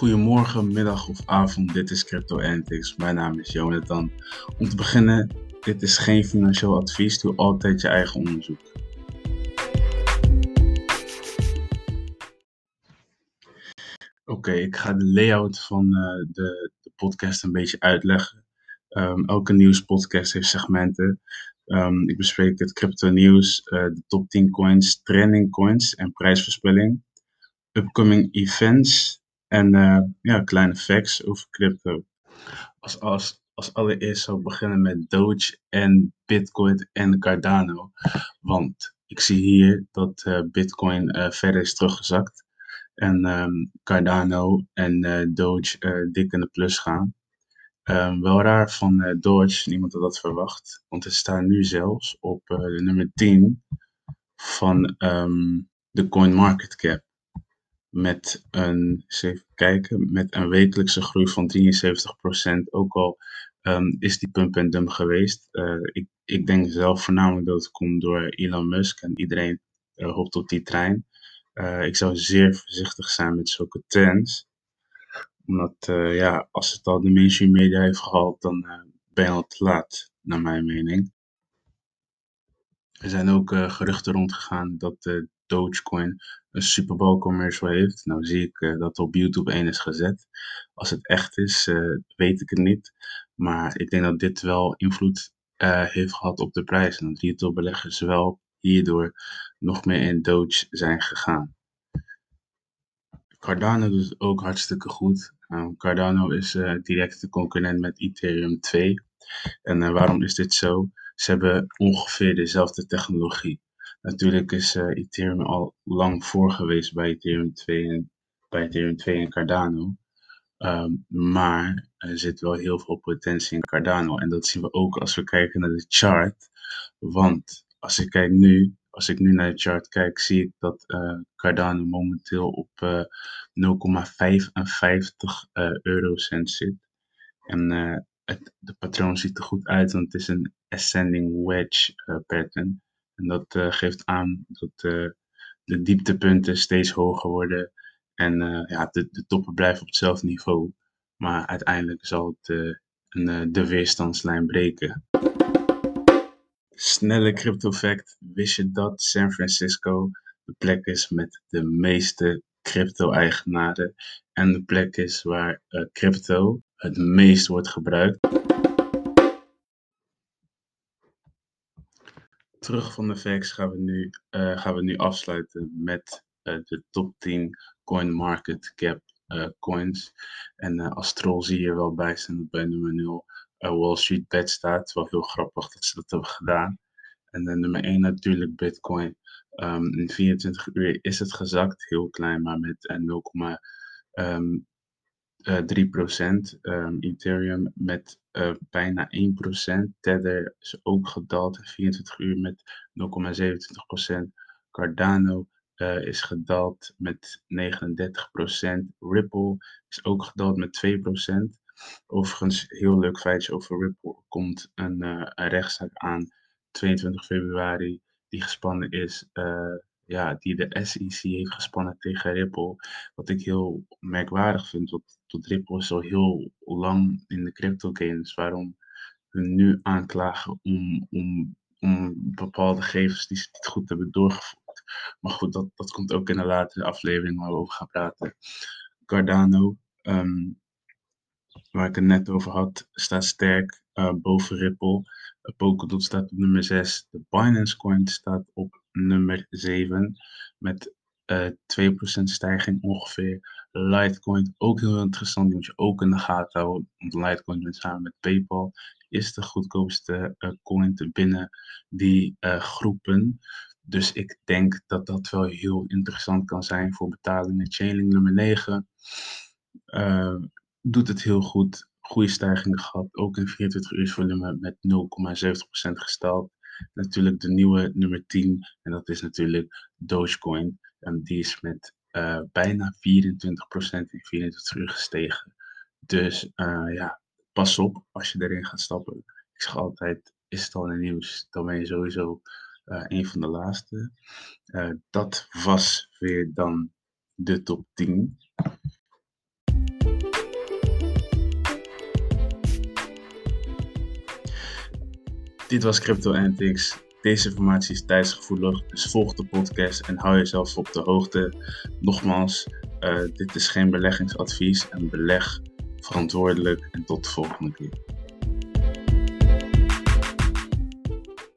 Goedemorgen, middag of avond. Dit is Crypto Antics. Mijn naam is Jonathan. Om te beginnen, dit is geen financieel advies. Doe altijd je eigen onderzoek. Oké, ik ga de layout van uh, de, de, podcast een beetje uitleggen. Um, elke nieuwspodcast heeft segmenten. Um, ik bespreek het crypto nieuws, uh, de top 10 coins, trending coins en prijsvoorspelling. Upcoming events, en uh, ja, kleine facts over crypto. Als, als, als allereerst zou ik beginnen met Doge en Bitcoin en Cardano. Want ik zie hier dat uh, Bitcoin uh, verder is teruggezakt. En um, Cardano en Doge dik in de plus gaan. Um, wel raar van Doge, niemand had dat verwacht. Want het staat nu zelfs op de nummer 10 van um, de CoinMarketCap met een, kijken, met een wekelijkse groei van 73%. Ook al um, is die pump en dump geweest. Uh, ik, ik denk zelf voornamelijk dat het komt door Elon Musk en iedereen uh, hoopt op die trein. Uh, ik zou zeer voorzichtig zijn met zulke trends. Omdat, ja, als het al de mainstream media heeft gehaald, dan ben je al te laat, naar mijn mening. Er zijn ook geruchten rondgegaan dat Dogecoin een Super Bowl commercial heeft. Nou zie ik uh, dat op YouTube 1 is gezet. Als het echt is, uh, weet ik het niet. Maar ik denk dat dit wel invloed uh, heeft gehad op de prijs. En dat retailbeleggers wel hierdoor nog meer in Doge zijn gegaan. Cardano doet ook hartstikke goed. Nou, Cardano is direct de concurrent met Ethereum 2. En waarom is dit zo? Ze hebben ongeveer dezelfde technologie. Natuurlijk is uh, Ethereum al lang voor geweest bij Ethereum 2 en, bij Ethereum 2 en Cardano. Um, maar er zit wel heel veel potentie in Cardano. En dat zien we ook als we kijken naar de chart. Want als ik kijk nu, als ik nu naar de chart kijk, zie ik dat uh, Cardano momenteel op uh, 0,55 eurocent zit. En het, de patroon ziet er goed uit, want het is een ascending wedge pattern. En dat uh, geeft aan dat uh, de dieptepunten steeds hoger worden. En uh, ja, de, de toppen blijven op hetzelfde niveau. Maar uiteindelijk zal het een, de weerstandslijn breken. Snelle crypto fact. Wist je dat San Francisco de plek is met de meeste crypto-eigenaren? En de plek is waar crypto het meest wordt gebruikt? Terug van de facts gaan we nu, uh, gaan we nu afsluiten met uh, de top 10 coin market cap uh, coins. En als troll zie je wel bij dat bij nummer 0 Wall Street Bet staat. Wel heel grappig dat ze dat hebben gedaan. En nummer 1 natuurlijk Bitcoin. Um, in 24 uur is het gezakt, heel klein, maar met 0, um, uh, 3%. Um, Ethereum met uh, bijna 1%. Tether is ook gedaald in 24 uur met 0,27%. Cardano uh, is gedaald met 39%. Ripple is ook gedaald met 2%. Overigens, heel leuk feitje over Ripple. Komt een, uh, een rechtszaak aan 22 februari die gespannen is ja, die de SEC heeft gespannen tegen Ripple. Wat ik heel merkwaardig vind, want tot Ripple is al heel lang in de crypto games. Waarom hun nu aanklagen om, om, om bepaalde gegevens die ze niet goed hebben doorgevoerd. Maar goed, dat, dat komt ook in een latere aflevering waar we over gaan praten. Cardano, um, waar ik het net over had, staat sterk uh, boven Ripple. Uh, Polkadot staat op nummer 6. De Binance Coin staat op nummer 7 met uh, eh, 2% stijging ongeveer. Litecoin ook heel interessant, die moet je ook in de gaten houden. Want Litecoin samen met PayPal is de goedkoopste uh, coin te binnen die uh, groepen. Dus ik denk dat dat wel heel interessant kan zijn voor betalingen. Chainlink nummer 9 doet het heel goed. Goede stijgingen gehad, ook in 24 uur volume met 0,70% gestald natuurlijk de nieuwe nummer 10. En dat is natuurlijk Dogecoin. En die is met uh, bijna 24% in 24 uur gestegen. Dus uh, ja, pas op als je erin gaat stappen. Ik zeg altijd, is het al in nieuws, dan ben je sowieso uh, een van de laatste. dat was weer dan de top 10. Dit was Crypto Antics. Deze informatie is tijdsgevoelig, dus volg de podcast en hou jezelf op de hoogte. Nogmaals, uh, dit is geen beleggingsadvies en beleg verantwoordelijk en tot de volgende keer.